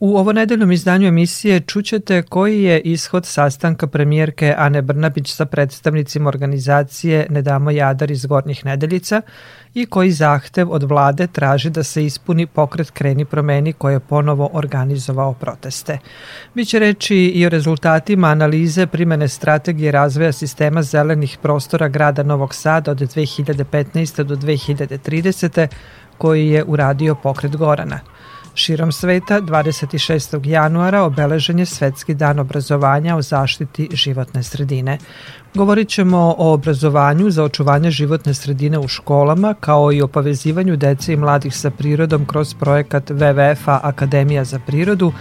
U ovo nedeljnom izdanju emisije čućete koji je ishod sastanka premijerke Ane Brnabić sa predstavnicima organizacije Ne damo jadar iz Gornjih nedeljica i koji zahtev od vlade traži da se ispuni pokret Kreni promeni koji je ponovo organizovao proteste. Biće reći i o rezultatima analize primene strategije razvoja sistema zelenih prostora grada Novog Sada od 2015. do 2030. koji je uradio pokret Gorana – Širom sveta 26. januara obeležen je Svetski dan obrazovanja o zaštiti životne sredine. Govorit ćemo o obrazovanju za očuvanje životne sredine u školama, kao i o povezivanju dece i mladih sa prirodom kroz projekat WWF-a Akademija za prirodu,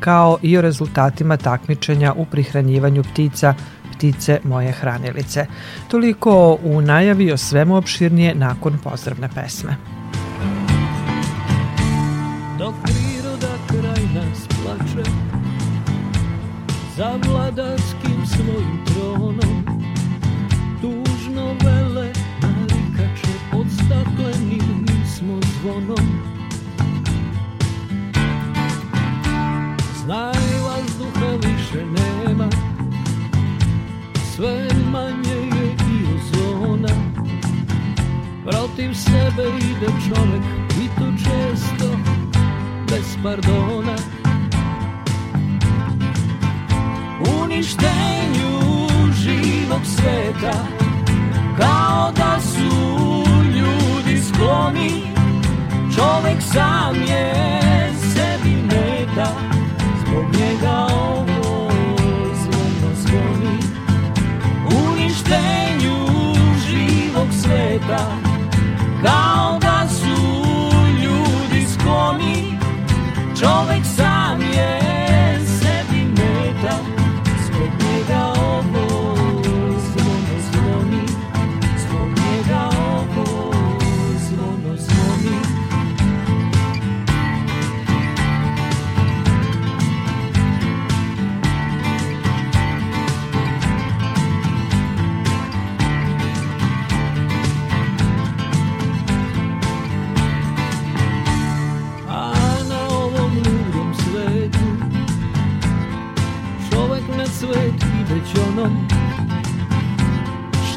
kao i o rezultatima takmičenja u prihranjivanju ptica ptice moje hranilice. Toliko u najavi o svemu opširnije nakon pozdravne pesme. Dok priroda kraj nas plače Za vladarskim svojim tronom. Tužno vele narikače Pod staklenim smo zvonom. Znaj vazduha više nema Sve manje je i ozona. Protiv sebe ide čovek i to često bez pardona. Uništenju živog sveta Kao da su ljudi skloni. Čovek sam je sebi meta Zbog njega ovo zvono zvoni Uništenju živog sveta Kao da su ljudi skloni Čovek sam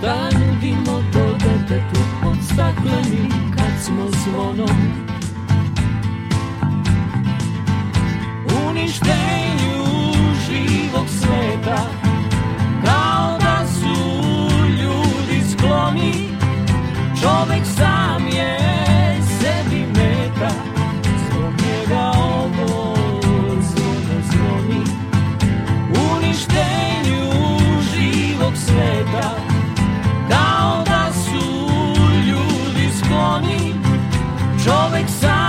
Šta nudimo to detetu Pod staklenim kad smo zvonom Uništenju živog sveta Kao da su ljudi skloni. Čovek sam je Čovek sam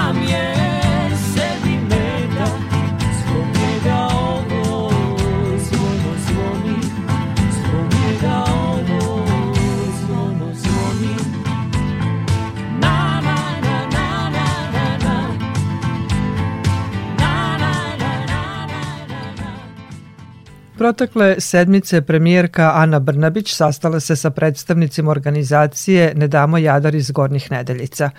Protekle sedmice premijerka Ana Brnabić sastala se sa predstavnicima organizacije Ne damo jadar iz Gornjih nedeljica.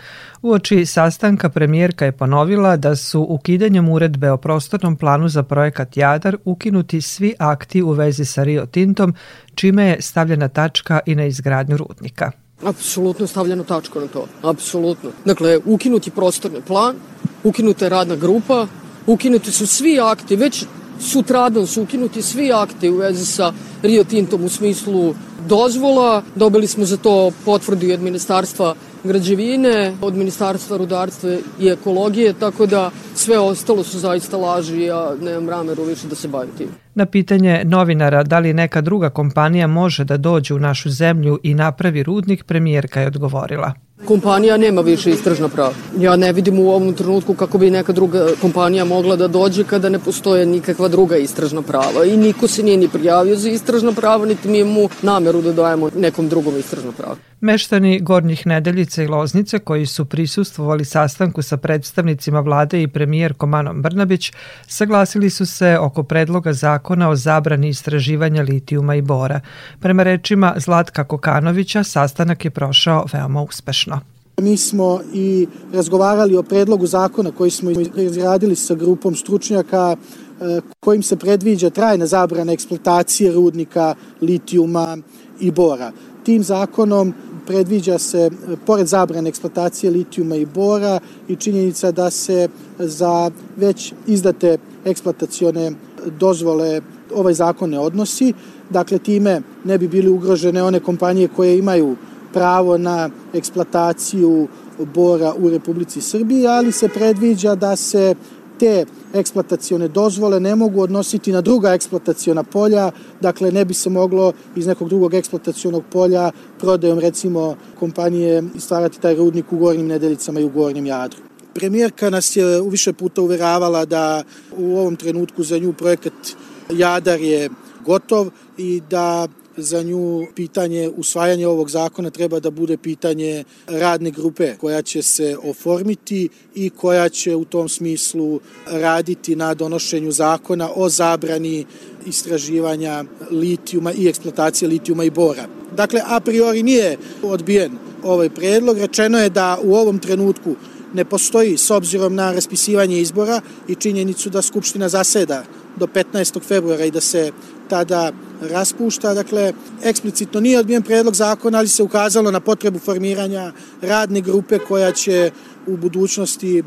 Uoči sastanka premijerka je ponovila da su ukidanjem uredbe o prostornom planu za projekat Jadar ukinuti svi akti u vezi sa Rio Tintom, čime je stavljena tačka i na izgradnju rudnika. Apsolutno stavljeno tačko na to. Apsolutno. Dakle, ukinuti prostorni plan, ukinuta je radna grupa, ukinuti su svi akti, već sutradan su ukinuti svi akti u vezi sa Rio Tintom u smislu dozvola. Dobili smo za to potvrdu od Ministarstva građevine, od Ministarstva rudarstva i ekologije, tako da sve ostalo su zaista laži, ja nemam rameru više da se bavim tim. Na pitanje novinara da li neka druga kompanija može da dođe u našu zemlju i napravi rudnik, premijerka je odgovorila. Kompanija nema više istražna prava. Ja ne vidim u ovom trenutku kako bi neka druga kompanija mogla da dođe kada ne postoje nikakva druga istražna prava. I niko se nije ni prijavio za istražna prava, niti mi imamo nameru da dajemo nekom drugom istražna prava. Meštani Gornjih Nedeljice i Loznice koji su prisustvovali sastanku sa predstavnicima vlade i premijerkom Anom Brnabić saglasili su se oko predloga zakona o zabrani istraživanja litijuma i bora. Prema rečima Zlatka Kokanovića sastanak je prošao veoma uspešno. Mi smo i razgovarali o predlogu zakona koji smo izradili sa grupom stručnjaka e, kojim se predviđa trajna zabrana eksploatacije rudnika litijuma i bora. Tim zakonom predviđa se, pored zabrane eksploatacije litijuma i bora i činjenica da se za već izdate eksploatacione dozvole ovaj zakon ne odnosi. Dakle, time ne bi bili ugrožene one kompanije koje imaju pravo na eksploataciju bora u Republici Srbiji, ali se predviđa da se te eksploatacione dozvole ne mogu odnositi na druga eksploataciona polja, dakle ne bi se moglo iz nekog drugog eksploatacionog polja prodajom recimo kompanije stvarati taj rudnik u gornjim nedeljicama i u gornjem jadru. Premijerka nas je u više puta uveravala da u ovom trenutku za nju projekat Jadar je gotov i da za nju pitanje usvajanja ovog zakona treba da bude pitanje radne grupe koja će se oformiti i koja će u tom smislu raditi na donošenju zakona o zabrani istraživanja litijuma i eksploatacije litijuma i bora. Dakle, a priori nije odbijen ovaj predlog. Rečeno je da u ovom trenutku ne postoji s obzirom na raspisivanje izbora i činjenicu da Skupština zaseda do 15. februara i da se tada raspušta. Dakle, eksplicitno nije odbijen predlog zakona, ali se ukazalo na potrebu formiranja radne grupe koja će u budućnosti e,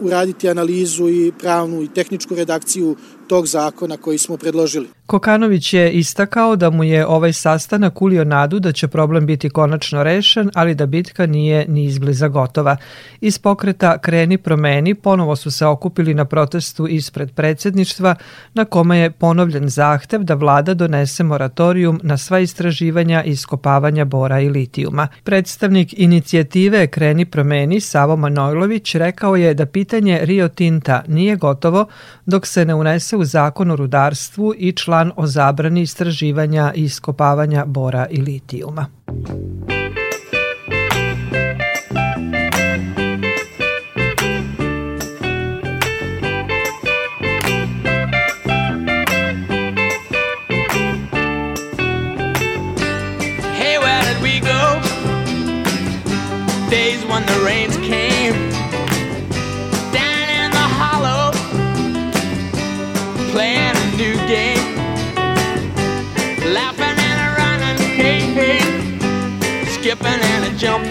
uraditi analizu i pravnu i tehničku redakciju tog zakona koji smo predložili. Kokanović je istakao da mu je ovaj sastanak ulio nadu da će problem biti konačno rešen, ali da bitka nije ni izbliza gotova. Iz pokreta Kreni promeni ponovo su se okupili na protestu ispred predsedništva na kome je ponovljen zahtev da vlada donese moratorijum na sva istraživanja i iskopavanja bora i litijuma. Predstavnik inicijative Kreni promeni Savo Manojlović rekao je da pitanje Rio Tinta nije gotovo dok se ne unese u zakon o rudarstvu i član plan o zabrani istraživanja i iskopavanja bora i litijuma.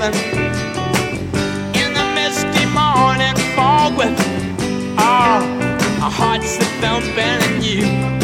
And. In the misty morning fog with ah, our hearts that thumping and you,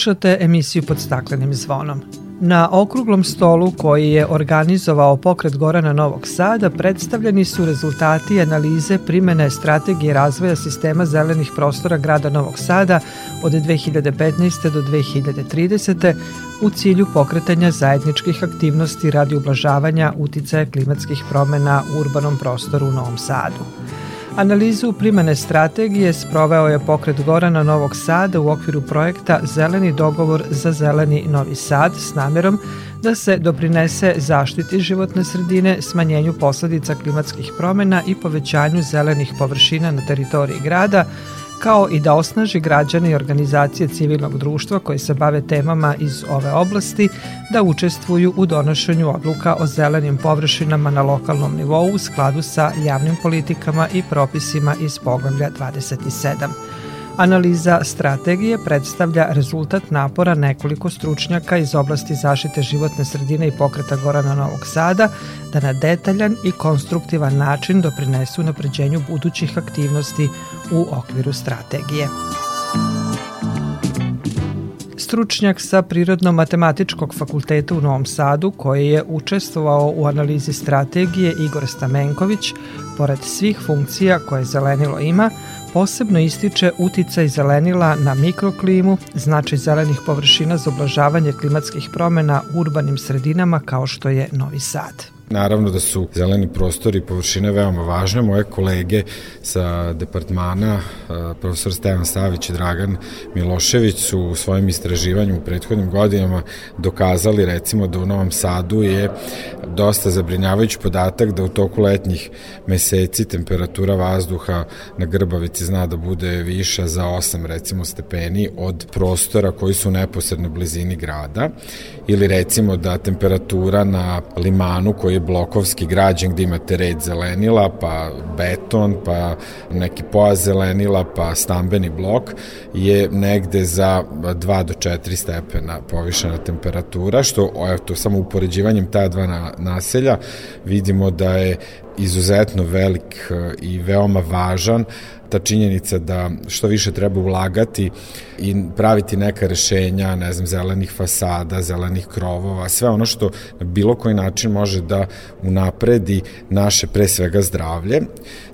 Slušate emisiju pod staklenim zvonom. Na okruglom stolu koji je organizovao pokret Gorana Novog Sada predstavljeni su rezultati analize primene strategije razvoja sistema zelenih prostora grada Novog Sada od 2015. do 2030. u cilju pokretanja zajedničkih aktivnosti radi ublažavanja uticaja klimatskih promena u urbanom prostoru u Novom Sadu. Analizu primene strategije sproveo je pokret Gorana Novog Sada u okviru projekta Zeleni dogovor za zeleni Novi Sad s namerom da se doprinese zaštiti životne sredine, smanjenju posledica klimatskih promena i povećanju zelenih površina na teritoriji grada, kao i da osnaži građane i organizacije civilnog društva koje se bave temama iz ove oblasti da učestvuju u donošenju odluka o zelenim površinama na lokalnom nivou u skladu sa javnim politikama i propisima iz poglavlja 27. Analiza strategije predstavlja rezultat napora nekoliko stručnjaka iz oblasti zaštite životne sredine i pokreta Gorana Novog Sada da na detaljan i konstruktivan način doprinesu napređenju budućih aktivnosti u okviru strategije. Stručnjak sa Prirodno-matematičkog fakulteta u Novom Sadu, koji je učestvovao u analizi strategije Igor Stamenković, pored svih funkcija koje zelenilo ima, posebno ističe uticaj zelenila na mikroklimu, značaj zelenih površina za oblažavanje klimatskih promena u urbanim sredinama kao što je Novi Sad. Naravno da su zeleni prostori i površine veoma važne. Moje kolege sa departmana, profesor Stevan Savić i Dragan Milošević su u svojim istraživanju u prethodnim godinama dokazali recimo da u Novom Sadu je dosta zabrinjavajući podatak da u toku letnjih meseci temperatura vazduha na Grbavici zna da bude viša za 8 recimo stepeni od prostora koji su u neposrednoj blizini grada ili recimo da temperatura na limanu koji blokovski građen gde imate red zelenila, pa beton, pa neki pojas zelenila, pa stambeni blok je negde za 2 do 4 stepena povišena temperatura, što eto, samo upoređivanjem ta dva naselja vidimo da je izuzetno velik e, i veoma važan ta činjenica da što više treba ulagati i praviti neka rešenja, ne znam, zelenih fasada, zelenih krovova, sve ono što na bilo koji način može da unapredi naše pre svega zdravlje,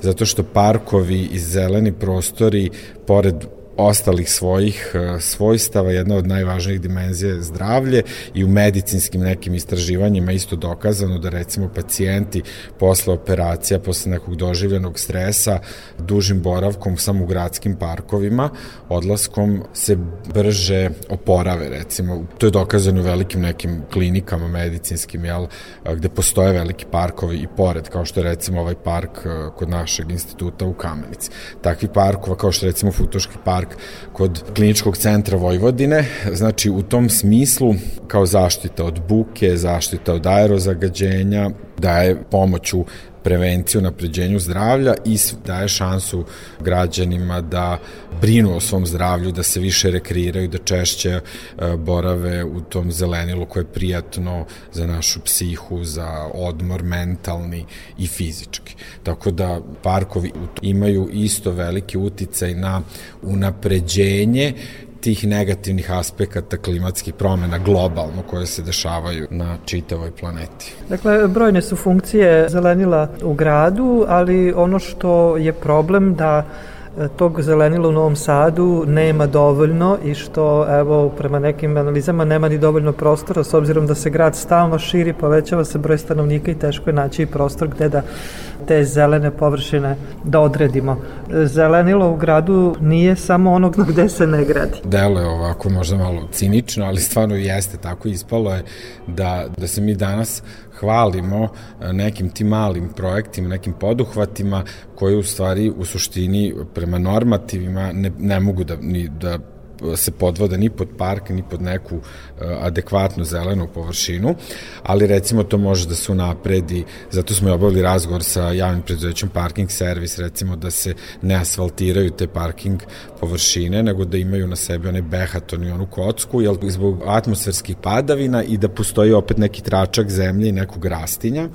zato što parkovi i zeleni prostori, pored ostalih svojih e, svojstava, jedna od najvažnijih dimenzija je zdravlje i u medicinskim nekim istraživanjima isto dokazano da recimo pacijenti posle operacija, posle nekog doživljenog stresa, dužim boravkom samo u gradskim parkovima, odlaskom se brže oporave recimo. To je dokazano u velikim nekim klinikama medicinskim, jel, gde postoje veliki parkovi i pored, kao što je recimo ovaj park e, kod našeg instituta u Kamenici. Takvi parkova kao što recimo Futoški park park kod kliničkog centra Vojvodine. Znači, u tom smislu, kao zaštita od buke, zaštita od aerozagađenja, daje pomoć u prevenciju, napređenju zdravlja i daje šansu građanima da brinu o svom zdravlju, da se više rekreiraju, da češće e, borave u tom zelenilu koje je prijatno za našu psihu, za odmor mentalni i fizički. Tako da parkovi imaju isto veliki uticaj na unapređenje tih negativnih aspekata klimatskih promena globalno koje se dešavaju na čitavoj planeti. Dakle, brojne su funkcije zelenila u gradu, ali ono što je problem da e, tog zelenila u Novom Sadu nema dovoljno i što evo prema nekim analizama nema ni dovoljno prostora s obzirom da se grad stalno širi, povećava se broj stanovnika i teško je naći prostor gde da te zelene površine da odredimo. Zelenilo u gradu nije samo ono gde se ne gradi. Delo je ovako možda malo cinično, ali stvarno jeste tako ispalo je da, da se mi danas hvalimo e, nekim tim malim projektima, nekim poduhvatima koji u stvari u suštini prema normativima ne, ne mogu da, ni, da se podvode ni pod park, ni pod neku uh, adekvatnu zelenu površinu, ali recimo to može da se unapredi, zato smo i obavili razgovor sa javnim preduzećem Parking Service, recimo da se ne asfaltiraju te parking površine, nego da imaju na sebi one behaton i onu kocku, jel, zbog atmosferskih padavina i da postoji opet neki tračak zemlje i nekog rastinja.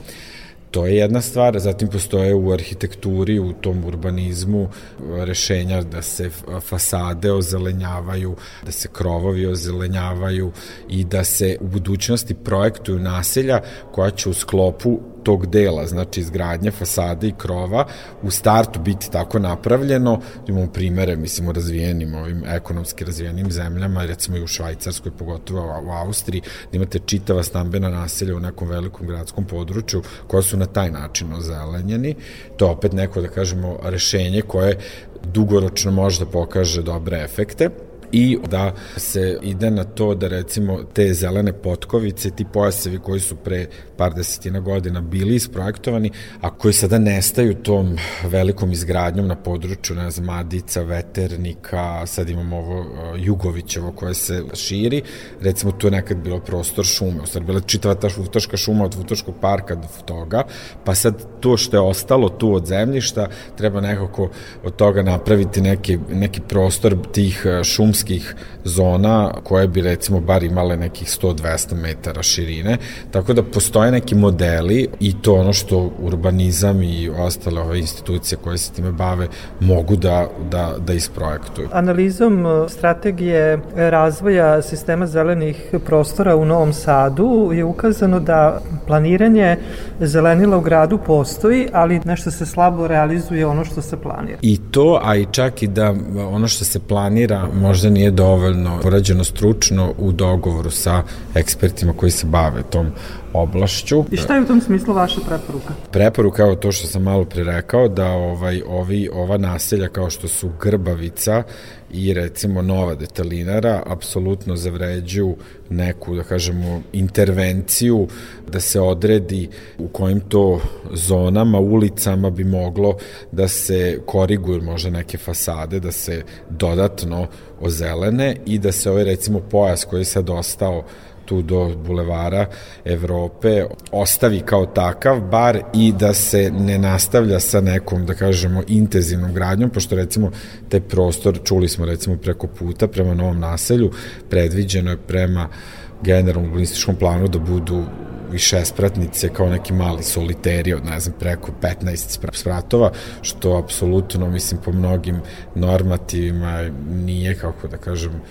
To je jedna stvar, zatim postoje u arhitekturi, u tom urbanizmu rešenja da se fasade ozelenjavaju, da se krovovi ozelenjavaju i da se u budućnosti projektuju naselja koja će u sklopu tog dela, znači izgradnje fasade i krova, u startu biti tako napravljeno, imamo primere, mislim, u razvijenim, ovim ekonomski razvijenim zemljama, recimo i u Švajcarskoj, pogotovo u Austriji, da imate čitava stambena naselja u nekom velikom gradskom području koja su na taj način ozelenjeni. To opet neko, da kažemo, rešenje koje dugoročno može da pokaže dobre efekte i da se ide na to da recimo te zelene potkovice, ti pojasevi koji su pre par desetina godina bili isprojektovani, a koji sada nestaju tom velikom izgradnjom na području, ne znam, Madica, Veternika, sad imamo ovo uh, Jugovićevo koje se širi, recimo tu je nekad bilo prostor šume, u stvari bila čitava ta Vutaška šuma od Vutaškog parka do toga, pa sad to što je ostalo tu od zemljišta, treba nekako od toga napraviti neki, neki prostor tih uh, šumskih zona koje bi recimo bar imale nekih 100-200 metara širine, tako da postoje neki modeli i to ono što urbanizam i ostale ove institucije koje se time bave mogu da, da, da isprojektuju. Analizom e, strategije razvoja sistema zelenih prostora u Novom Sadu je ukazano da planiranje zelenila u gradu postoji, ali nešto se slabo realizuje ono što se planira. I to, a i čak i da ono što se planira možda nije dovoljno porađeno stručno u dogovoru sa ekspertima koji se bave tom oblašću. I šta je u tom smislu vaša preporuka? Preporuka je to što sam malo pre rekao, da ovaj, ovi, ova naselja kao što su Grbavica i recimo Nova Detalinara apsolutno zavređuju neku, da kažemo, intervenciju da se odredi u kojim to zonama, ulicama bi moglo da se koriguju možda neke fasade, da se dodatno ozelene i da se ovaj recimo pojas koji je sad ostao tu do bulevara Evrope ostavi kao takav, bar i da se ne nastavlja sa nekom, da kažemo, intenzivnom gradnjom, pošto recimo taj prostor, čuli smo recimo preko puta, prema novom naselju, predviđeno je prema generalnom urbanističkom planu da budu i šestpratnice kao neki mali soliteri od, ne znam, preko 15 spratova, što apsolutno, mislim, po mnogim normativima nije, kako da kažem,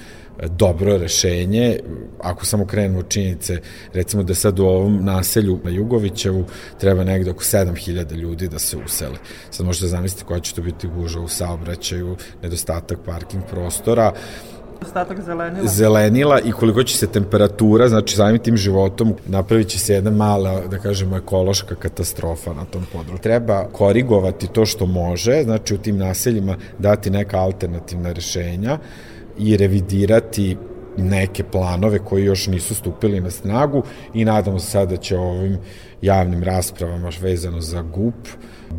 dobro rešenje, ako samo krenemo činjenice, recimo da sad u ovom naselju na Jugovićevu treba negde oko 7000 ljudi da se usele. Sad možete zamisliti koja će to biti guža u saobraćaju, nedostatak parking prostora, Ostatak zelenila. Zelenila i koliko će se temperatura, znači samim tim životom napravit će se jedna mala, da kažemo, ekološka katastrofa na tom području. Treba korigovati to što može, znači u tim naseljima dati neka alternativna rešenja, i revidirati neke planove koji još nisu stupili na snagu i nadamo se sada da će ovim javnim raspravama vezano za GUP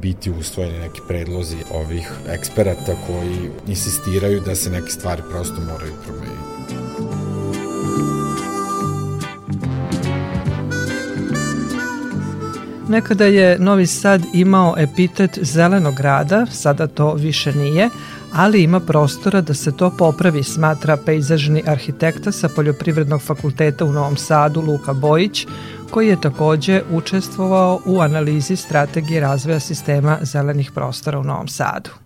biti usvojeni neki predlozi ovih eksperata koji insistiraju da se neke stvari prosto moraju promeniti. Nekada je Novi Sad imao epitet zelenog grada, sada to više nije, ali ima prostora da se to popravi, smatra pejzažni arhitekta sa Poljoprivrednog fakulteta u Novom Sadu Luka Bojić, koji je takođe učestvovao u analizi strategije razvoja sistema zelenih prostora u Novom Sadu.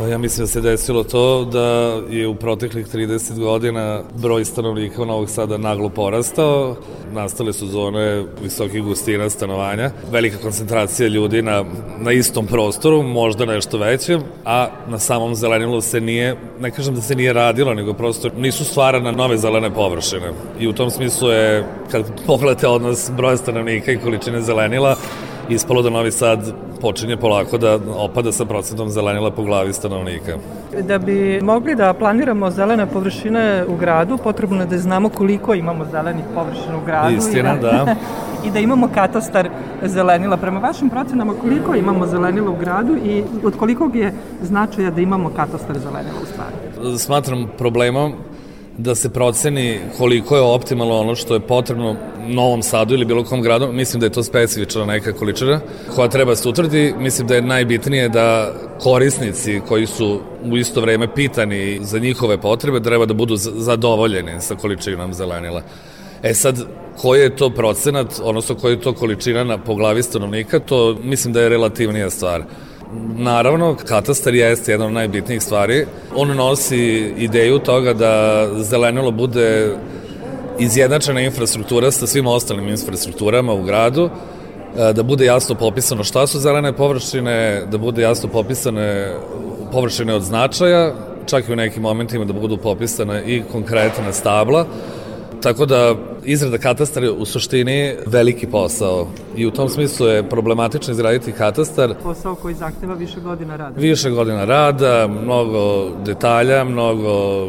Pa ja mislim da se desilo to da je u proteklih 30 godina broj stanovnika Novog Sada naglo porastao, nastale su zone visokih gustina stanovanja, velika koncentracija ljudi na, na istom prostoru, možda nešto većem, a na samom zelenilu se nije, ne kažem da se nije radilo, nego prosto nisu stvarane nove zelene površine. I u tom smislu je, kad pogledate odnos broja stanovnika i količine zelenila, ispalo da Novi Sad počinje polako da opada sa procentom zelenila po glavi stanovnika. Da bi mogli da planiramo zelene površine u gradu, potrebno je da znamo koliko imamo zelenih površina u gradu. Istina, i da, da. I da imamo katastar zelenila. Prema vašim procenama, koliko imamo zelenila u gradu i od kolikog je značaja da imamo katastar zelenila u stvari? Smatram problemom da se proceni koliko je optimalno ono što je potrebno Novom Sadu ili bilo kom gradu, mislim da je to specifična neka količina koja treba se utvrdi. Mislim da je najbitnije da korisnici koji su u isto vreme pitani za njihove potrebe treba da budu zadovoljeni sa količinom zelenila. E sad, koji je to procenat, odnosno koji je to količina na, po glavi stanovnika, to mislim da je relativnija stvar. Naravno, katastar jeste jedna od najbitnijih stvari. On nosi ideju toga da zelenilo bude izjednačena infrastruktura sa svim ostalim infrastrukturama u gradu, e, da bude jasno popisano šta su zelene površine, da bude jasno popisane površine od značaja, čak i u nekim momentima da budu popisane i konkretna stabla, Tako da izrada katastra je u suštini veliki posao i u tom smislu je problematično izraditi katastar. Posao koji zahteva više godina rada. Više godina rada, mnogo detalja, mnogo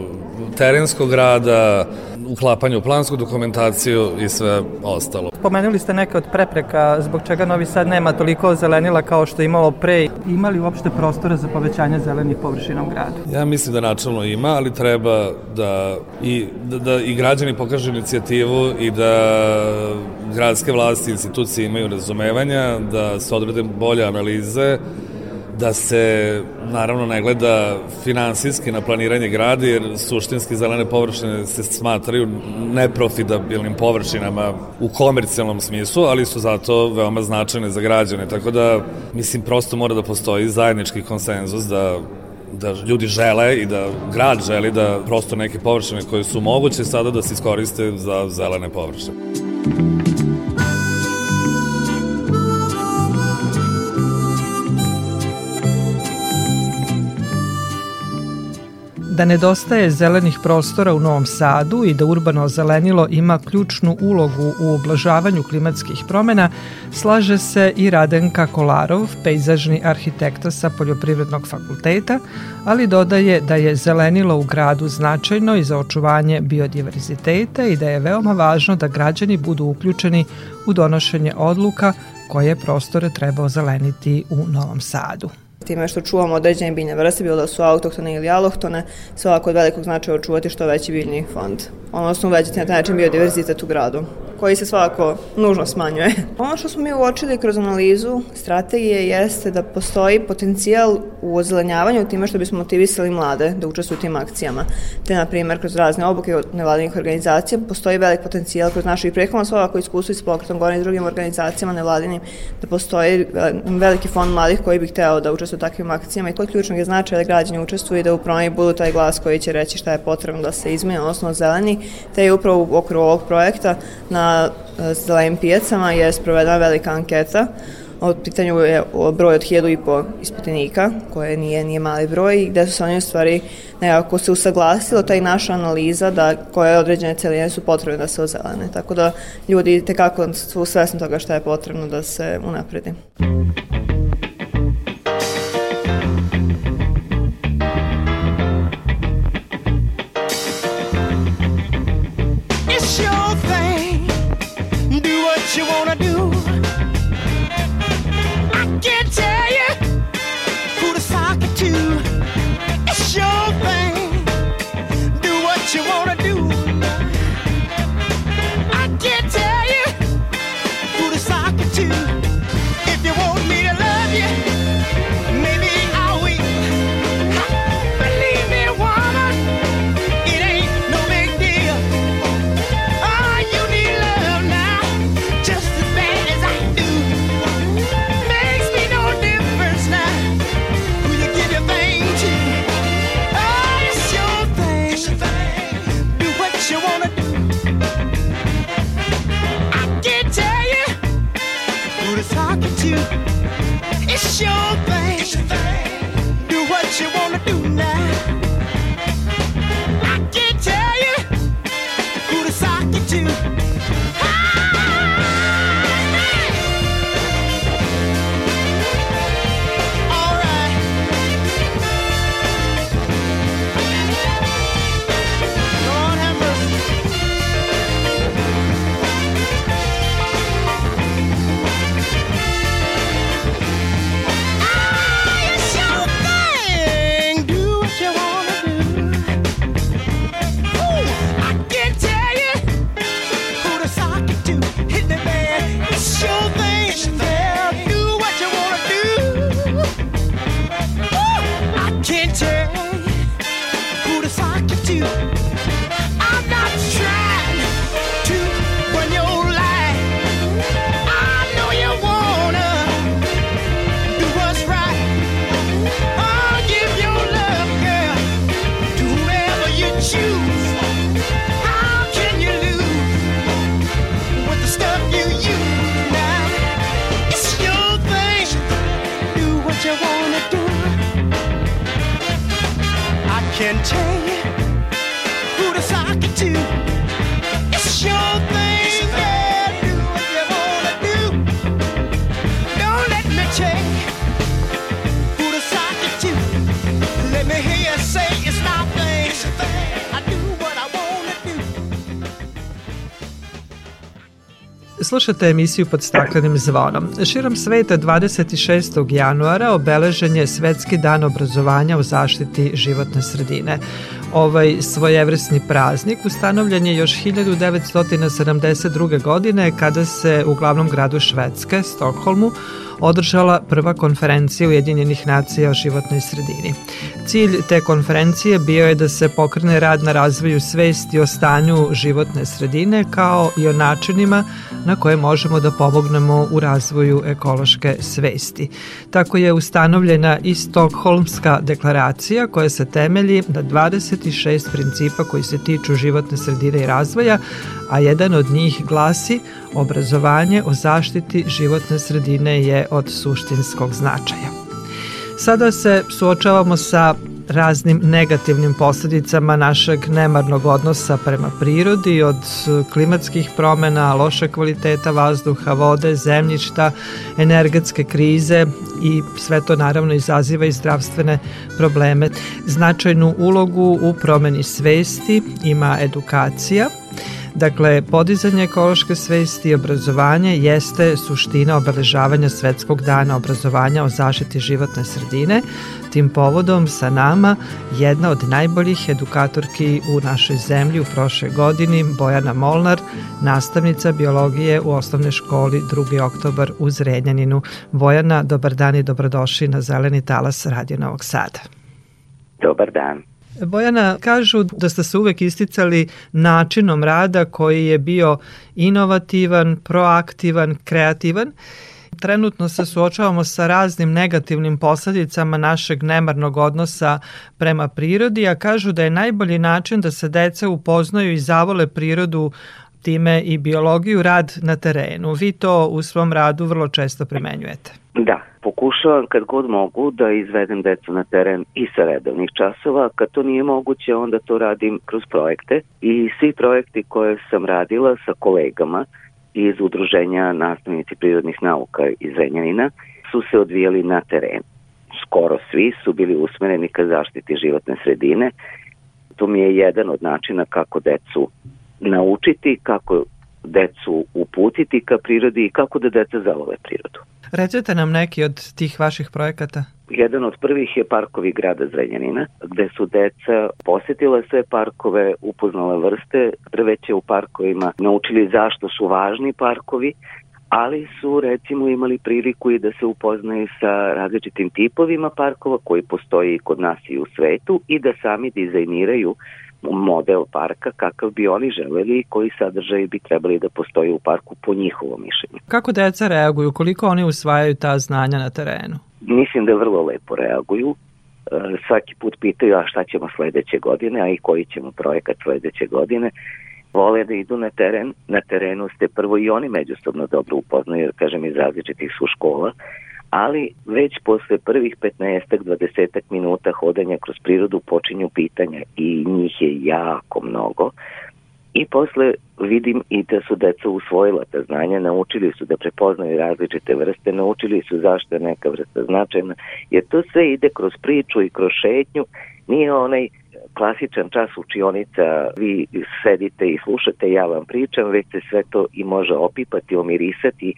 terenskog rada, uklapanje u plansku dokumentaciju i sve ostalo. Pomenuli ste neke od prepreka zbog čega Novi Sad nema toliko zelenila kao što je imalo pre. Ima li uopšte prostora za povećanje zelenih površina u gradu? Ja mislim da načalno ima, ali treba da i, da, da i građani pokažu inicijativu i da gradske vlasti i institucije imaju razumevanja, da se odrede bolje analize, da se naravno ne gleda finansijski na planiranje grada jer suštinski zelene površine se smatraju neprofitabilnim površinama u komercijalnom smislu, ali su zato veoma značajne za građane, tako da mislim prosto mora da postoji zajednički konsenzus da da ljudi žele i da grad želi da prosto neke površine koje su moguće sada da se iskoriste za zelene površine. Da nedostaje zelenih prostora u Novom Sadu i da urbano zelenilo ima ključnu ulogu u oblažavanju klimatskih promena, slaže se i Radenka Kolarov, pejzažni arhitekta sa Poljoprivrednog fakulteta, ali dodaje da je zelenilo u gradu značajno i za očuvanje biodiverziteta i da je veoma važno da građani budu uključeni u donošenje odluka koje prostore treba ozeleniti u Novom Sadu time što čuvamo određene biljne vrste, bilo da su autohtone ili alohtone, svakako od velikog značaja očuvati što veći biljni fond, odnosno uvećati na taj način biodiverzitet u gradu koji se svakako nužno smanjuje. Ono što smo mi uočili kroz analizu strategije jeste da postoji potencijal u ozelenjavanju time što bismo motivisali mlade da učestvuju u tim akcijama. Te, na primjer, kroz razne obuke od nevladinih organizacija postoji velik potencijal kroz našu i prethodno svakako iskustvo s pokretom gore i drugim organizacijama nevladinim da postoji e, veliki fond mladih koji bi hteo da učestvuju u takvim akcijama i kod ključnog je značaja da građani učestvuju i da upravo budu taj glas koji će reći šta je potrebno da se izmene, odnosno zeleni, te je upravo u okviru ovog projekta na E, zelenim pijacama je sprovedena velika anketa o pitanju je broj od hiljadu i po ispitanika, koje nije, nije mali broj, gde su se oni u stvari nekako se usaglasilo taj naša analiza da koje određene celine su potrebne da se ozelene. Tako da ljudi tekako su svesni toga šta je potrebno da se unapredi. Slušate emisiju pod staklenim zvonom. Širom sveta 26. januara obeležen je Svetski dan obrazovanja u zaštiti životne sredine. Ovaj svojevrsni praznik ustanovljen je još 1972. godine kada se u glavnom gradu Švedske, Stokholmu, održala prva konferencija Ujedinjenih nacija o životnoj sredini. Cilj te konferencije bio je da se pokrene rad na razvoju svesti o stanju životne sredine kao i o načinima na koje možemo da pomognemo u razvoju ekološke svesti. Tako je ustanovljena i Stokholmska deklaracija koja se temelji na 26 principa koji se tiču životne sredine i razvoja, a jedan od njih glasi obrazovanje o zaštiti životne sredine je od suštinskog značaja. Sada se suočavamo sa raznim negativnim posledicama našeg nemarnog odnosa prema prirodi, od klimatskih promena, loše kvaliteta vazduha, vode, zemljišta, energetske krize i sve to naravno izaziva i zdravstvene probleme. Značajnu ulogu u promeni svesti ima edukacija – Dakle, podizanje ekološke svesti i obrazovanje jeste suština obeležavanja Svetskog dana obrazovanja o zaštiti životne sredine. Tim povodom sa nama jedna od najboljih edukatorki u našoj zemlji u prošloj godini, Bojana Molnar, nastavnica biologije u osnovnoj školi 2. oktobar u Zrenjaninu. Bojana, dobar dan i dobrodošli na Zeleni talas Radio Novog Sada. Dobar dan. Bojana, kažu da ste se uvek isticali načinom rada koji je bio inovativan, proaktivan, kreativan. Trenutno se suočavamo sa raznim negativnim posledicama našeg nemarnog odnosa prema prirodi, a kažu da je najbolji način da se deca upoznaju i zavole prirodu time i biologiju rad na terenu. Vi to u svom radu vrlo često primenjujete. Da, pokušavam kad god mogu da izvedem decu na teren i sa redovnih časova. Kad to nije moguće, onda to radim kroz projekte i svi projekti koje sam radila sa kolegama iz Udruženja nastavnici prirodnih nauka iz Renjanina su se odvijali na terenu. Skoro svi su bili usmereni ka zaštiti životne sredine. To mi je jedan od načina kako decu naučiti, kako decu uputiti ka prirodi i kako da deca zavole prirodu. Recite nam neki od tih vaših projekata. Jedan od prvih je parkovi grada Zrenjanina, gde su deca posetila sve parkove, upoznala vrste drveća u parkovima, naučili zašto su važni parkovi, ali su recimo imali priliku i da se upoznaju sa različitim tipovima parkova koji postoji kod nas i u svetu i da sami dizajniraju model parka kakav bi oni želeli i koji sadržaj bi trebali da postoji u parku po njihovom mišljenju. Kako deca reaguju? Koliko oni usvajaju ta znanja na terenu? Mislim da vrlo lepo reaguju. E, svaki put pitaju a šta ćemo sledeće godine, a i koji ćemo projekat sledeće godine. Vole da idu na teren. Na terenu ste prvo i oni međusobno dobro upoznaju, kažem, iz različitih su škola ali već posle prvih 15-20 minuta hodanja kroz prirodu počinju pitanja i njih je jako mnogo. I posle vidim i da su deca usvojila ta znanja, naučili su da prepoznaju različite vrste, naučili su zašto je neka vrsta značajna, jer to sve ide kroz priču i kroz šetnju, nije onaj klasičan čas učionica, vi sedite i slušate, ja vam pričam, već se sve to i može opipati, omirisati,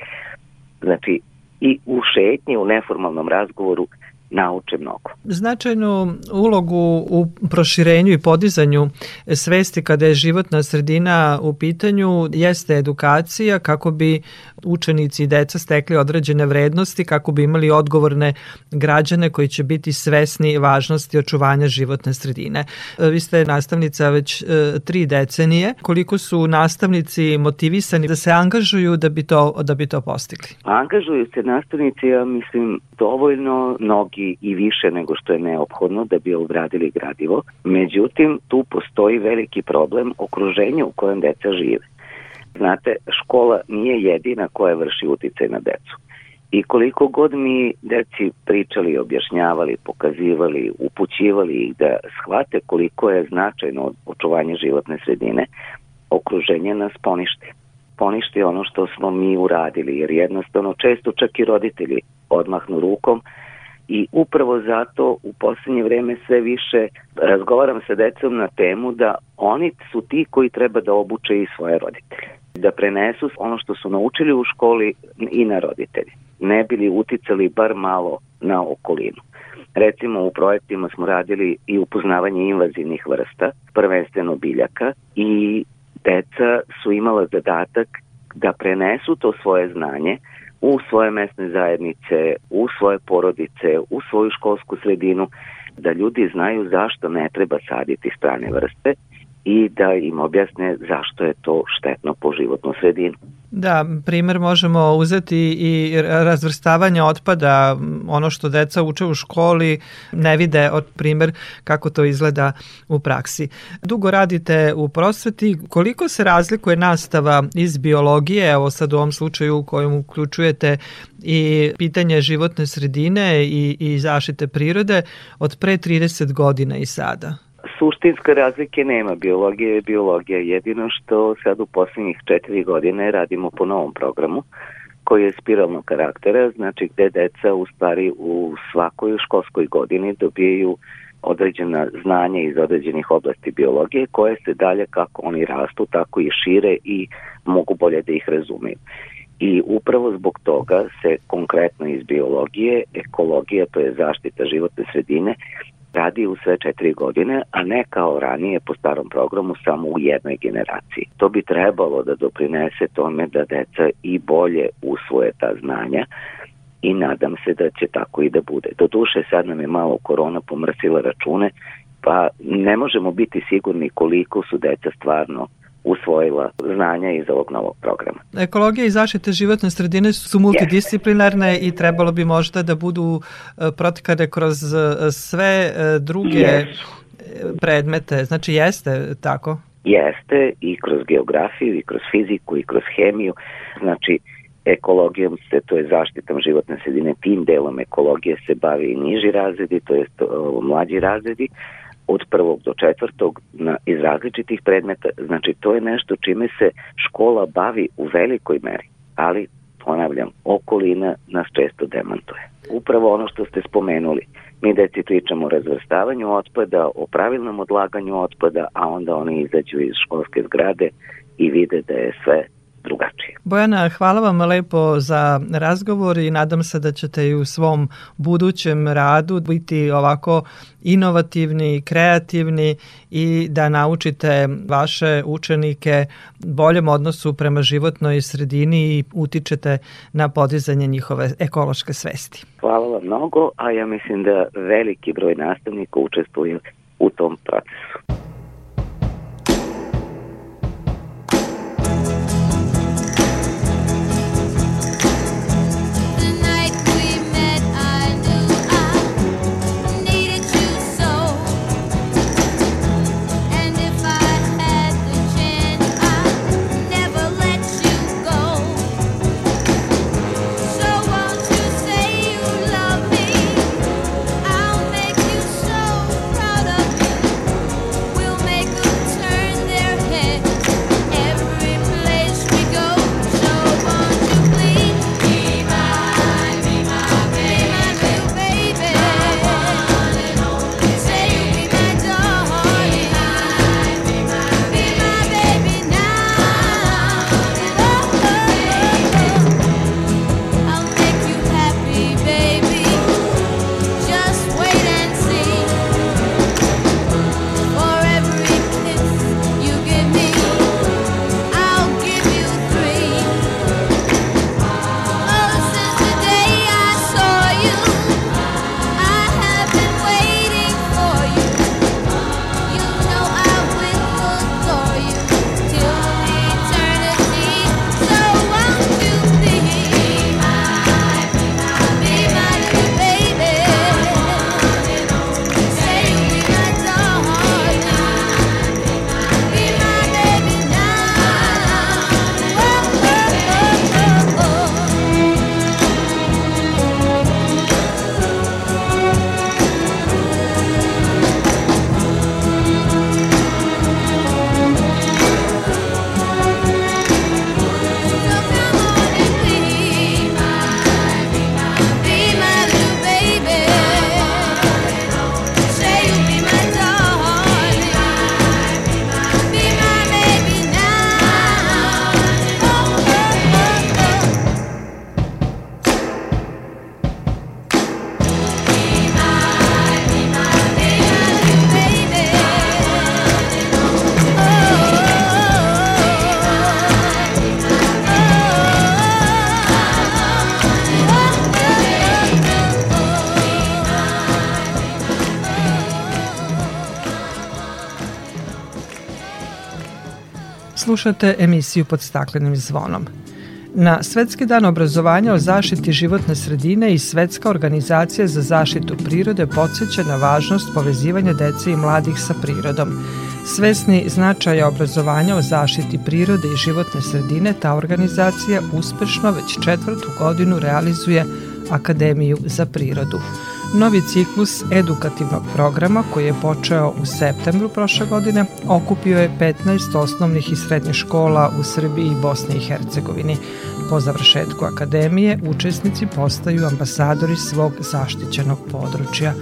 znači i u šetnji, u neformalnom razgovoru nauče mnogo. Značajnu ulogu u proširenju i podizanju svesti kada je životna sredina u pitanju jeste edukacija kako bi učenici i deca stekli određene vrednosti, kako bi imali odgovorne građane koji će biti svesni važnosti očuvanja životne sredine. Vi ste nastavnica već e, tri decenije. Koliko su nastavnici motivisani da se angažuju da bi to, da bi to postigli? Angažuju se nastavnici, ja mislim, dovoljno, mnogi i više nego što je neophodno da bi obradili gradivo. Međutim, tu postoji veliki problem okruženja u kojem deca žive. Znate, škola nije jedina koja vrši uticaj na decu. I koliko god mi deci pričali, objašnjavali, pokazivali, upućivali ih da shvate koliko je značajno očuvanje životne sredine, okruženje nas ponište. Ponište ono što smo mi uradili, jer jednostavno često čak i roditelji odmahnu rukom i upravo zato u poslednje vreme sve više razgovaram sa decom na temu da oni su ti koji treba da obuče i svoje roditelje. da prenesu ono što su naučili u školi i na roditelji. Ne bili uticali bar malo na okolinu. Recimo u projektima smo radili i upoznavanje invazivnih vrsta, prvenstveno biljaka i deca su imala zadatak da prenesu to svoje znanje u svoje mesne zajednice, u svoje porodice, u svoju školsku sredinu, da ljudi znaju zašto ne treba saditi strane vrste i da im objasne zašto je to štetno po životnu sredinu. Da, primer možemo uzeti i razvrstavanje otpada, ono što deca uče u školi, ne vide od primer kako to izgleda u praksi. Dugo radite u prosveti, koliko se razlikuje nastava iz biologije, evo sad u ovom slučaju u kojem uključujete i pitanje životne sredine i, i zaštite prirode od pre 30 godina i sada? Suštinske razlike nema, biologija je biologija. Jedino što sad u poslednjih četiri godine radimo po novom programu koji je spiralnog karaktera, znači gde deca u stvari u svakoj školskoj godini dobijaju određena znanja iz određenih oblasti biologije koje se dalje kako oni rastu tako i šire i mogu bolje da ih razumeju. I upravo zbog toga se konkretno iz biologije, ekologija, to je zaštita životne sredine, radi u sve četiri godine, a ne kao ranije po starom programu samo u jednoj generaciji. To bi trebalo da doprinese tome da deca i bolje usvoje ta znanja i nadam se da će tako i da bude. Do duše sad nam je malo korona pomrsila račune, pa ne možemo biti sigurni koliko su deca stvarno usvojila znanja iz ovog novog programa. Ekologija i zaštite životne sredine su multidisciplinarne yes. i trebalo bi možda da budu e, protikane kroz e, sve e, druge yes. predmete. Znači jeste tako? Jeste i kroz geografiju i kroz fiziku i kroz hemiju. Znači ekologijom se, to je zaštitom životne sredine, tim delom ekologije se bavi i niži razredi, to je mlađi razredi, od prvog do četvrtog na, iz različitih predmeta, znači to je nešto čime se škola bavi u velikoj meri, ali ponavljam, okolina nas često demantuje. Upravo ono što ste spomenuli, mi deci pričamo o razvrstavanju otpada, o pravilnom odlaganju otpada, a onda oni izađu iz školske zgrade i vide da je sve drugačije. Bojana, hvala vam lepo za razgovor i nadam se da ćete i u svom budućem radu biti ovako inovativni, kreativni i da naučite vaše učenike boljem odnosu prema životnoj sredini i utičete na podizanje njihove ekološke svesti. Hvala vam mnogo, a ja mislim da veliki broj nastavnika učestvuje u tom procesu. Slušate emisiju pod staklenim zvonom. Na Svetski dan obrazovanja o zaštiti životne sredine i Svetska organizacija za zaštitu prirode podsjeća na važnost povezivanja dece i mladih sa prirodom. Svesni značaja obrazovanja o zaštiti prirode i životne sredine, ta organizacija uspešno već četvrtu godinu realizuje Akademiju za prirodu. Novi ciklus edukativnog programa koji je počeo u septembru prošle godine okupio je 15 osnovnih i srednjih škola u Srbiji i Bosni i Hercegovini. Po završetku akademije učesnici postaju ambasadori svog zaštićenog područja.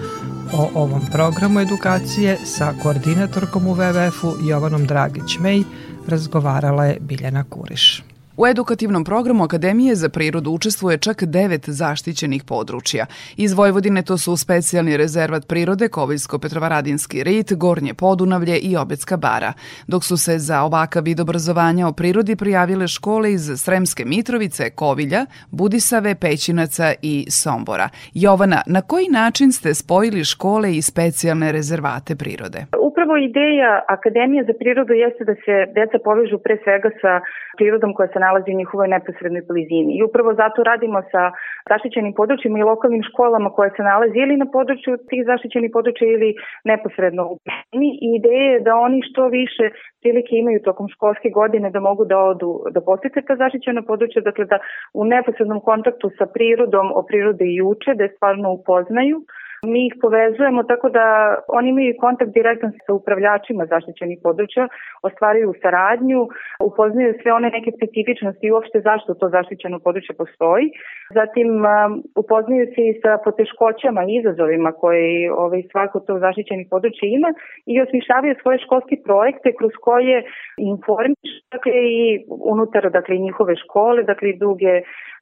O ovom programu edukacije sa koordinatorkom u WWF-u Jovanom Dragić-Mej razgovarala je Biljana Kuriš. U edukativnom programu Akademije za prirodu učestvuje čak devet zaštićenih područja. Iz Vojvodine to su specijalni rezervat prirode Koviljsko-Petrovaradinski rit, Gornje Podunavlje i Obecka bara, dok su se za ovakav vid obrazovanja o prirodi prijavile škole iz Sremske Mitrovice, Kovilja, Budisave, Pećinaca i Sombora. Jovana, na koji način ste spojili škole i specijalne rezervate prirode? Upravo ideja Akademije za prirodu jeste da se deca povežu pre svega sa prirodom koja se nalazi u njihovoj neposrednoj blizini. I upravo zato radimo sa zaštićenim područjima i lokalnim školama koje se nalazi ili na području tih zaštićenih područja ili neposredno u blizini. I ideja je da oni što više prilike imaju tokom školske godine da mogu da odu, da posete ta zaštićena područja, dakle da u neposrednom kontaktu sa prirodom o prirode i uče, da je stvarno upoznaju Mi ih povezujemo tako da oni imaju kontakt direktan sa upravljačima zaštićenih područja, ostvaraju saradnju, upoznaju sve one neke specifičnosti i uopšte zašto to zaštićeno područje postoji. Zatim um, upoznaju se i sa poteškoćama i izazovima koje ovaj, svako to zaštićenih područja ima i osmišljavaju svoje školske projekte kroz koje informiš dakle, i unutar dakle, njihove škole, dakle i druge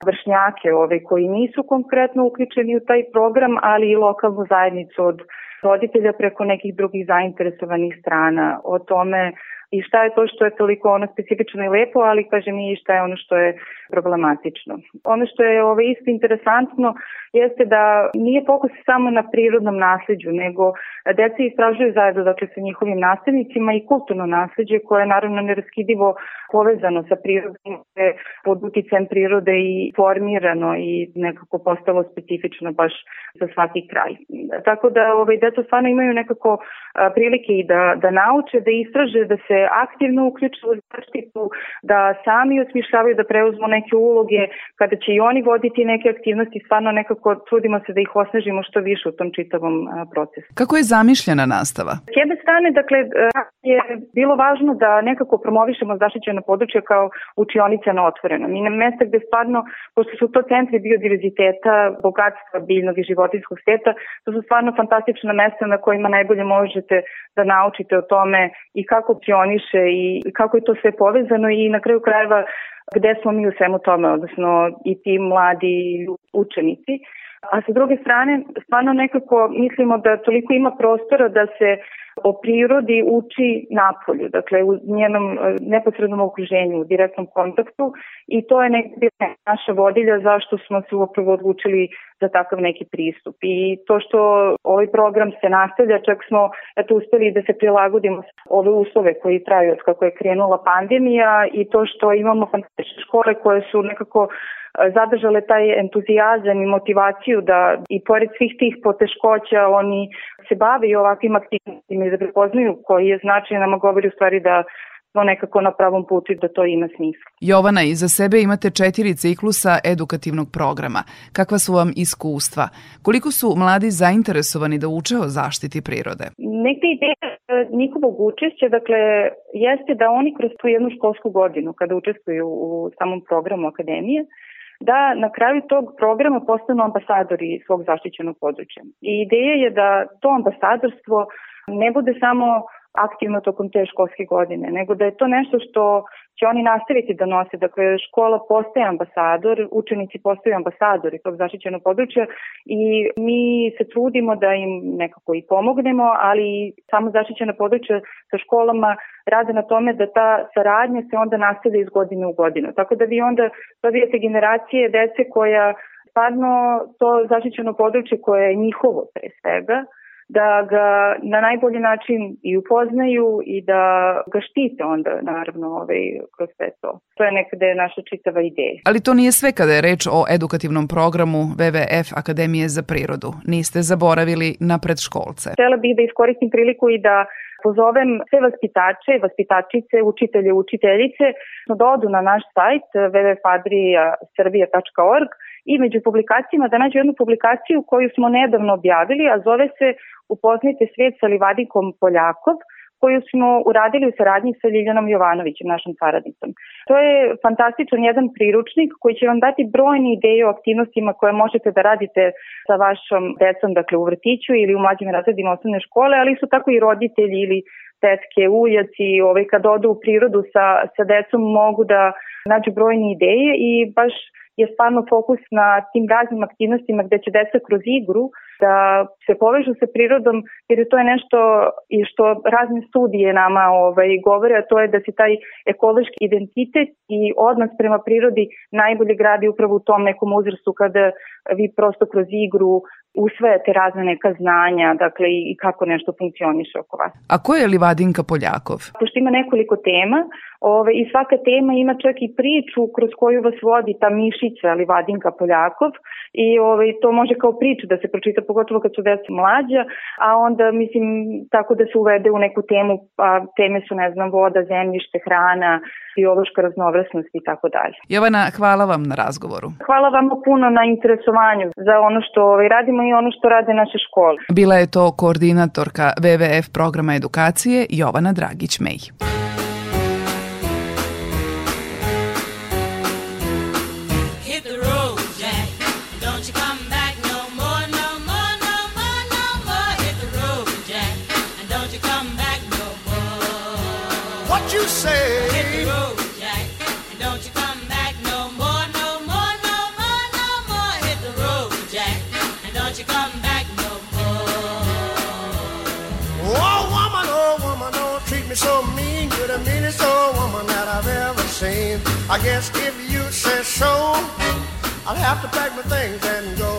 vršnjake ove, koji nisu konkretno uključeni u taj program, ali i lokalnu zajednicu od roditelja preko nekih drugih zainteresovanih strana o tome i šta je to što je toliko ono specifično i lepo, ali kažem i šta je ono što je problematično. Ono što je ovo ovaj, isto interesantno jeste da nije fokus samo na prirodnom nasleđu, nego deca istražuju zajedno dakle, sa njihovim nastavnicima i kulturno nasleđe koje je naravno neraskidivo povezano sa prirodom, pod uticajem prirode i formirano i nekako postalo specifično baš za svaki kraj. Tako da ovaj, deca stvarno imaju nekako prilike i da, da nauče, da istraže, da se aktivno uključe u zaštitu, da sami osmišljavaju da preuzmu neke uloge, kada će i oni voditi neke aktivnosti, stvarno nekako trudimo se da ih osnažimo što više u tom čitavom procesu. Kako je zamišljena nastava? S jedne strane, dakle, je bilo važno da nekako promovišemo zaštićeno područje kao učionica na otvorenom i na mesta gde stvarno, pošto su to centri biodiverziteta, bogatstva biljnog i životinskog sveta, to su stvarno fantastična mesta na kojima najbolje možete da naučite o tome i kako pioniše i kako je to sve povezano i na kraju krajeva gde smo mi u svemu tome, odnosno i ti mladi učenici. A sa druge strane, stvarno nekako mislimo da toliko ima prostora da se o prirodi uči napolju, dakle u njenom e, neposrednom okruženju, u direktnom kontaktu i to je nekako naša vodilja zašto smo se upravo odlučili za takav neki pristup. I to što ovaj program se nastavlja, čak smo eto, uspeli da se prilagodimo ove uslove koji traju od kako je krenula pandemija i to što imamo fantastične škole koje su nekako zadržale taj entuzijazam i motivaciju da i pored svih tih poteškoća oni se bave i ovakvim aktivnostima i da prepoznaju koji je značaj nama govori u stvari da smo nekako na pravom putu i da to ima smisla. Jovana, iza sebe imate četiri ciklusa edukativnog programa. Kakva su vam iskustva? Koliko su mladi zainteresovani da uče o zaštiti prirode? Neka ideja e, njihovog učešća, dakle, jeste da oni kroz tu jednu školsku godinu, kada učestvuju u samom programu Akademije, da na kraju tog programa postanu ambasadori svog zaštićenog područja. I ideja je da to ambasadorstvo ne bude samo aktivno tokom te školske godine, nego da je to nešto što će oni nastaviti da nose. Dakle, škola postaje ambasador, učenici postaju ambasadori tog zaštićenog područja i mi se trudimo da im nekako i pomognemo, ali samo zaštićena područja sa školama rade na tome da ta saradnja se onda nastavlja iz godine u godinu. Tako da vi onda dobijete generacije dece koja stvarno to zaštićeno područje koje je njihovo pre svega, da ga na najbolji način i upoznaju i da ga štite onda naravno ovaj, kroz sve to. To je nekada naša čitava ideja. Ali to nije sve kada je reč o edukativnom programu WWF Akademije za prirodu. Niste zaboravili na predškolce. Htela bih da iskoristim priliku i da pozovem sve vaspitače, vaspitačice, učitelje, učiteljice da odu na naš sajt www.adriasrbija.org i među publikacijama da nađu jednu publikaciju koju smo nedavno objavili, a zove se Upoznajte svijet sa Livadikom Poljakov, koju smo uradili u saradnji sa Ljiljanom Jovanovićem, našom saradnicom. To je fantastičan jedan priručnik koji će vam dati brojne ideje o aktivnostima koje možete da radite sa vašom decom, dakle u vrtiću ili u mlađim razredima osnovne škole, ali su tako i roditelji ili tetke, ujaci, ovaj, kad odu u prirodu sa, sa decom mogu da nađu brojne ideje i baš je stvarno fokus na tim raznim aktivnostima gde će deca kroz igru da se povežu sa prirodom, jer to je nešto i što razne studije nama ovaj, govore, a to je da se taj ekološki identitet i odnos prema prirodi najbolje gradi upravo u tom nekom uzrastu kada vi prosto kroz igru usvajate razne neka znanja, dakle i kako nešto funkcioniše oko vas. A ko je Livadinka Poljakov? Pošto ima nekoliko tema, ove, i svaka tema ima čak i priču kroz koju vas vodi ta mišića Livadinka Poljakov i ove, to može kao priča da se pročita pogotovo kad su deca mlađa, a onda mislim tako da se uvede u neku temu, a teme su ne znam voda, zemljište, hrana, biološka raznovrsnost i tako dalje. Jovana, hvala vam na razgovoru. Hvala vam puno na interesovanju za ono što ovaj, radimo i ono što rade naše škole. Bila je to koordinatorka WWF programa edukacije Jovana Dragić-Mej. I guess if you say so, I'll have to pack my things and go.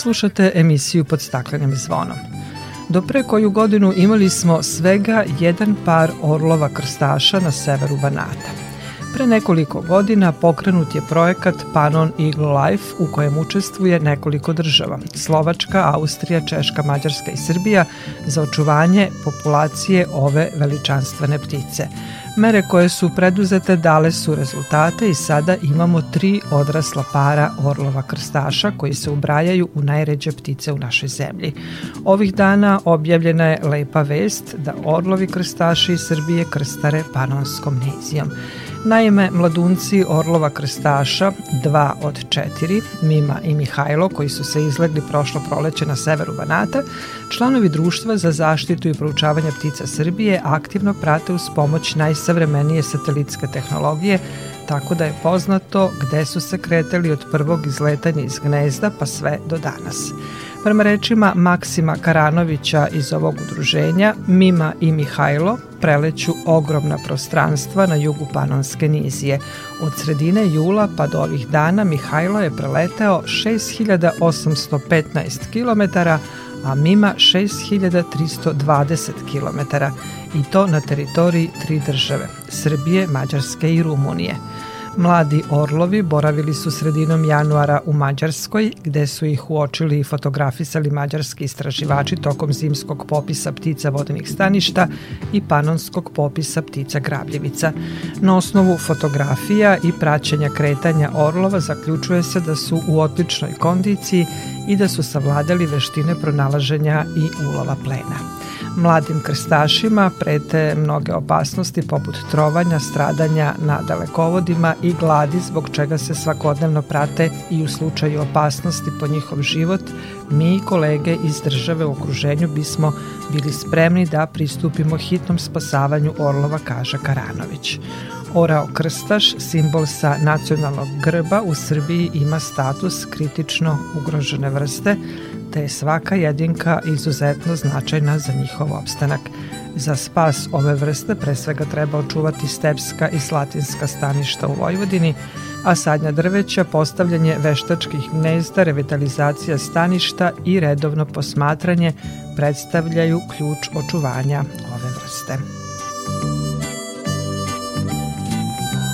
Slušate emisiju pod staklenim zvonom. Do pre koju godinu imali smo svega jedan par orlova krstaša na severu Banata. Pre nekoliko godina pokrenut je projekat Panon Eagle Life u kojem učestvuje nekoliko država – Slovačka, Austrija, Češka, Mađarska i Srbija za očuvanje populacije ove veličanstvene ptice. Mere koje su preduzete dale su rezultate i sada imamo tri odrasla para orlova krstaša koji se ubrajaju u najređe ptice u našoj zemlji. Ovih dana objavljena je lepa vest da orlovi krstaši Srbije krstare panonskom nezijom. Naime, mladunci Orlova krstaša, dva od četiri, Mima i Mihajlo, koji su se izlegli prošlo proleće na severu Banata, članovi Društva za zaštitu i proučavanje ptica Srbije aktivno prate uz pomoć najsavremenije satelitske tehnologije, tako da je poznato gde su se kretali od prvog izletanja iz gnezda pa sve do danas. Prema rečima Maksima Karanovića iz ovog udruženja, Mima i Mihajlo preleću ogromna prostranstva na jugu Panonske nizije. Od sredine jula pa do ovih dana Mihajlo je preleteo 6815 km, a Mima 6320 km i to na teritoriji tri države, Srbije, Mađarske i Rumunije. Mladi orlovi boravili su sredinom januara u Mađarskoj, gde su ih uočili i fotografisali mađarski istraživači tokom zimskog popisa ptica vodenih staništa i panonskog popisa ptica grabljevica. Na osnovu fotografija i praćenja kretanja orlova zaključuje se da su u odličnoj kondiciji i da su savladali veštine pronalaženja i ulova plena. Mladim krstašima prete mnoge opasnosti poput trovanja, stradanja na dalekovodima i gladi zbog čega se svakodnevno prate i u slučaju opasnosti po njihov život, mi i kolege iz države u okruženju bismo bili spremni da pristupimo hitnom spasavanju orlova, kaže Karanović. Orao krstaš, simbol sa nacionalnog grba u Srbiji ima status kritično ugrožene vrste, te je svaka jedinka izuzetno značajna za njihov opstanak. Za spas ove vrste pre svega treba očuvati stepska i slatinska staništa u Vojvodini, a sadnja drveća, postavljanje veštačkih gnezda, revitalizacija staništa i redovno posmatranje predstavljaju ključ očuvanja ove vrste.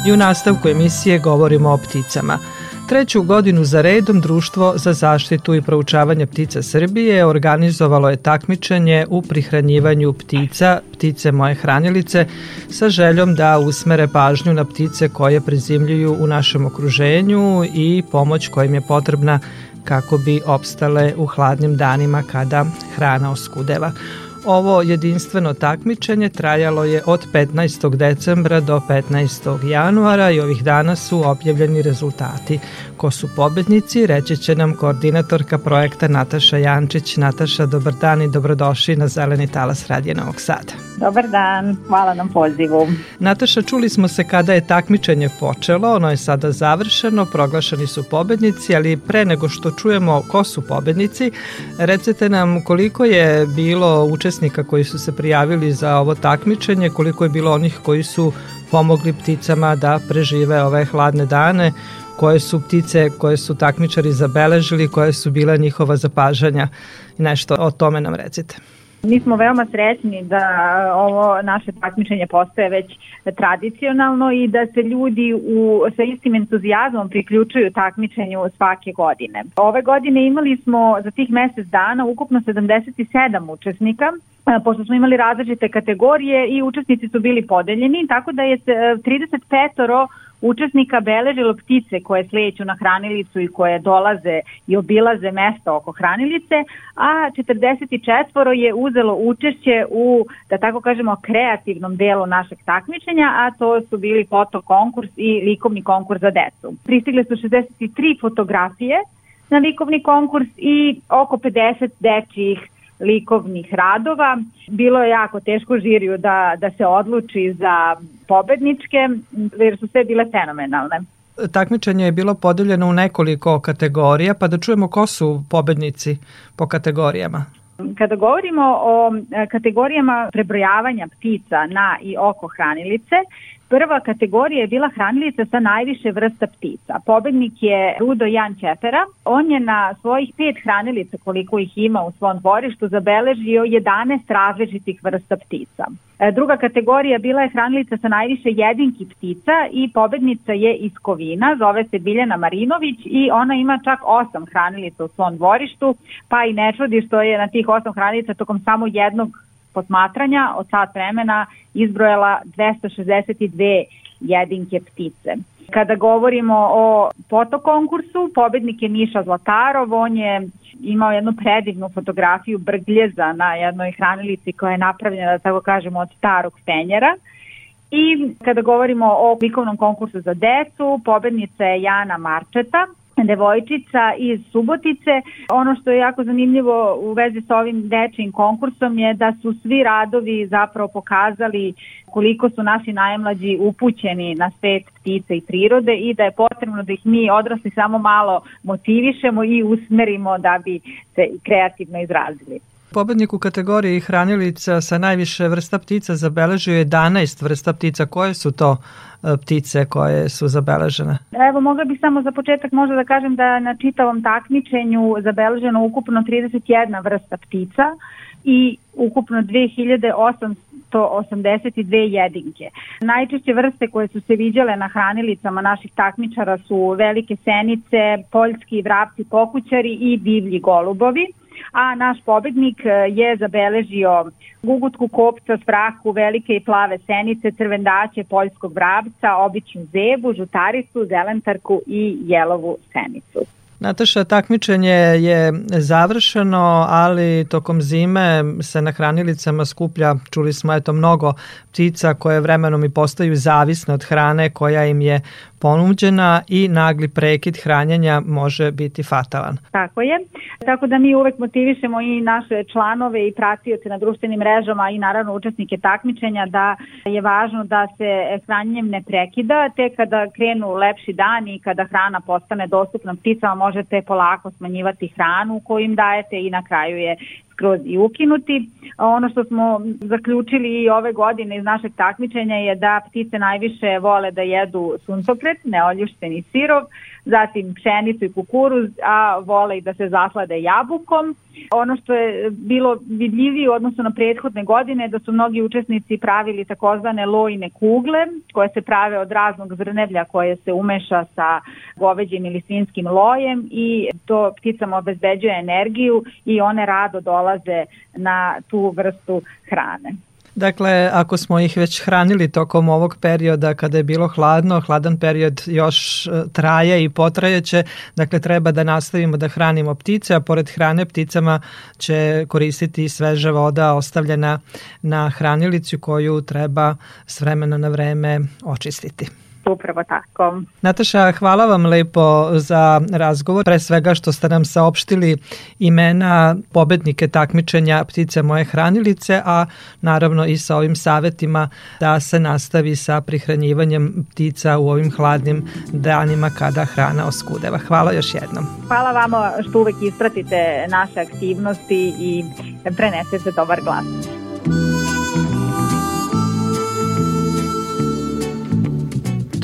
I u nastavku emisije govorimo o pticama – Treću godinu za redom Društvo za zaštitu i proučavanje ptica Srbije organizovalo je takmičenje u prihranjivanju ptica, ptice moje hranilice, sa željom da usmere pažnju na ptice koje prezimljuju u našem okruženju i pomoć kojim je potrebna kako bi opstale u hladnim danima kada hrana oskudeva. Ovo jedinstveno takmičenje trajalo je od 15. decembra do 15. januara i ovih dana su objavljeni rezultati. Ko su pobednici, reći će nam koordinatorka projekta Nataša Jančić. Nataša, dobar dan i dobrodošli na Zeleni talas Radije Novog Sada. Dobar dan, hvala nam pozivu. Nataša, čuli smo se kada je takmičenje počelo, ono je sada završeno, proglašeni su pobednici, ali pre nego što čujemo ko su pobednici, recite nam koliko je bilo učesnika koji su se prijavili za ovo takmičenje, koliko je bilo onih koji su pomogli pticama da prežive ove hladne dane, koje su ptice koje su takmičari zabeležili, koje su bila njihova zapažanja i nešto o tome nam recite. Mi smo veoma srećni da ovo naše takmičenje postaje već tradicionalno i da se ljudi u, sa istim entuzijazmom priključuju takmičenju svake godine. Ove godine imali smo za tih mesec dana ukupno 77 učesnika, pošto smo imali različite kategorije i učesnici su bili podeljeni, tako da je 35 učesnika beležilo ptice koje sleću na hranilicu i koje dolaze i obilaze mesta oko hranilice, a 44 je uzelo učešće u, da tako kažemo, kreativnom delu našeg takmičenja, a to su bili fotokonkurs i likovni konkurs za decu. Pristigle su 63 fotografije na likovni konkurs i oko 50 dečijih likovnih radova. Bilo je jako teško žiriju da, da se odluči za pobedničke, jer su sve bile fenomenalne. Takmičenje je bilo podeljeno u nekoliko kategorija, pa da čujemo ko su pobednici po kategorijama. Kada govorimo o e, kategorijama prebrojavanja ptica na i oko hranilice, Prva kategorija je bila hranilica sa najviše vrsta ptica. Pobednik je Rudo Jan Čepera. On je na svojih pet hranilica, koliko ih ima u svom dvorištu, zabeležio 11 različitih vrsta ptica. E, druga kategorija bila je hranilica sa najviše jedinki ptica i pobednica je iz Kovina, zove se Biljana Marinović i ona ima čak osam hranilica u svom dvorištu, pa i ne čudi što je na tih osam hranilica tokom samo jednog posmatranja od sat vremena izbrojala 262 jedinke ptice. Kada govorimo o fotokonkursu, pobednik je Miša Zlatarov, on je imao jednu predivnu fotografiju brgljeza na jednoj hranilici koja je napravljena, da tako kažemo, od starog fenjera. I kada govorimo o likovnom konkursu za decu, pobednica je Jana Marčeta, devojčica iz Subotice. Ono što je jako zanimljivo u vezi sa ovim dečijim konkursom je da su svi radovi zapravo pokazali koliko su naši najmlađi upućeni na svet ptice i prirode i da je potrebno da ih mi odrasli samo malo motivišemo i usmerimo da bi se kreativno izrazili. Pobednik u kategoriji hranilica sa najviše vrsta ptica zabeležio 11 vrsta ptica. Koje su to e, ptice koje su zabeležene? Evo, mogla bih samo za početak možda da kažem da na čitavom takmičenju zabeleženo ukupno 31 vrsta ptica i ukupno 2882 jedinke. Najčešće vrste koje su se viđale na hranilicama naših takmičara su velike senice, poljski vrapci pokućari i divlji golubovi a naš pobednik e, je zabeležio gugutku kopca, sprahu, velike i plave senice, crvendaće, poljskog vrabca, običnu zebu, žutaricu, zelentarku i jelovu senicu. Nataša, takmičenje je završeno, ali tokom zime se na hranilicama skuplja, čuli smo eto mnogo ptica koje vremenom i postaju zavisne od hrane koja im je ponuđena i nagli prekid hranjenja može biti fatalan. Tako je. Tako da mi uvek motivišemo i naše članove i pratioce na društvenim mrežama i naravno učesnike takmičenja da je važno da se hranjenjem ne prekida, te kada krenu lepši dani i kada hrana postane dostupna pticama možete polako smanjivati hranu koju im dajete i na kraju je skroz i ukinuti. Ono što smo zaključili i ove godine iz našeg takmičenja je da ptice najviše vole da jedu suncokret, neoljušteni sirov, zatim pšenicu i kukuruz, a vole i da se zaslade jabukom. Ono što je bilo vidljivije u odnosu na prethodne godine da su mnogi učesnici pravili takozvane lojne kugle koje se prave od raznog zrnevlja koje se umeša sa goveđim ili svinskim lojem i to pticama obezbeđuje energiju i one rado dolaze na tu vrstu hrane. Dakle, ako smo ih već hranili tokom ovog perioda kada je bilo hladno, hladan period još e, traje i potrajeće, dakle treba da nastavimo da hranimo ptice, a pored hrane pticama će koristiti sveža voda ostavljena na hranilicu koju treba s vremena na vreme očistiti upravo tako. Nataša, hvala vam lepo za razgovor, pre svega što ste nam saopštili imena pobednike takmičenja Ptice moje hranilice, a naravno i sa ovim savetima da se nastavi sa prihranjivanjem ptica u ovim hladnim danima kada hrana oskudeva. Hvala još jednom. Hvala vama što uvek ispratite naše aktivnosti i prenesete dobar glas.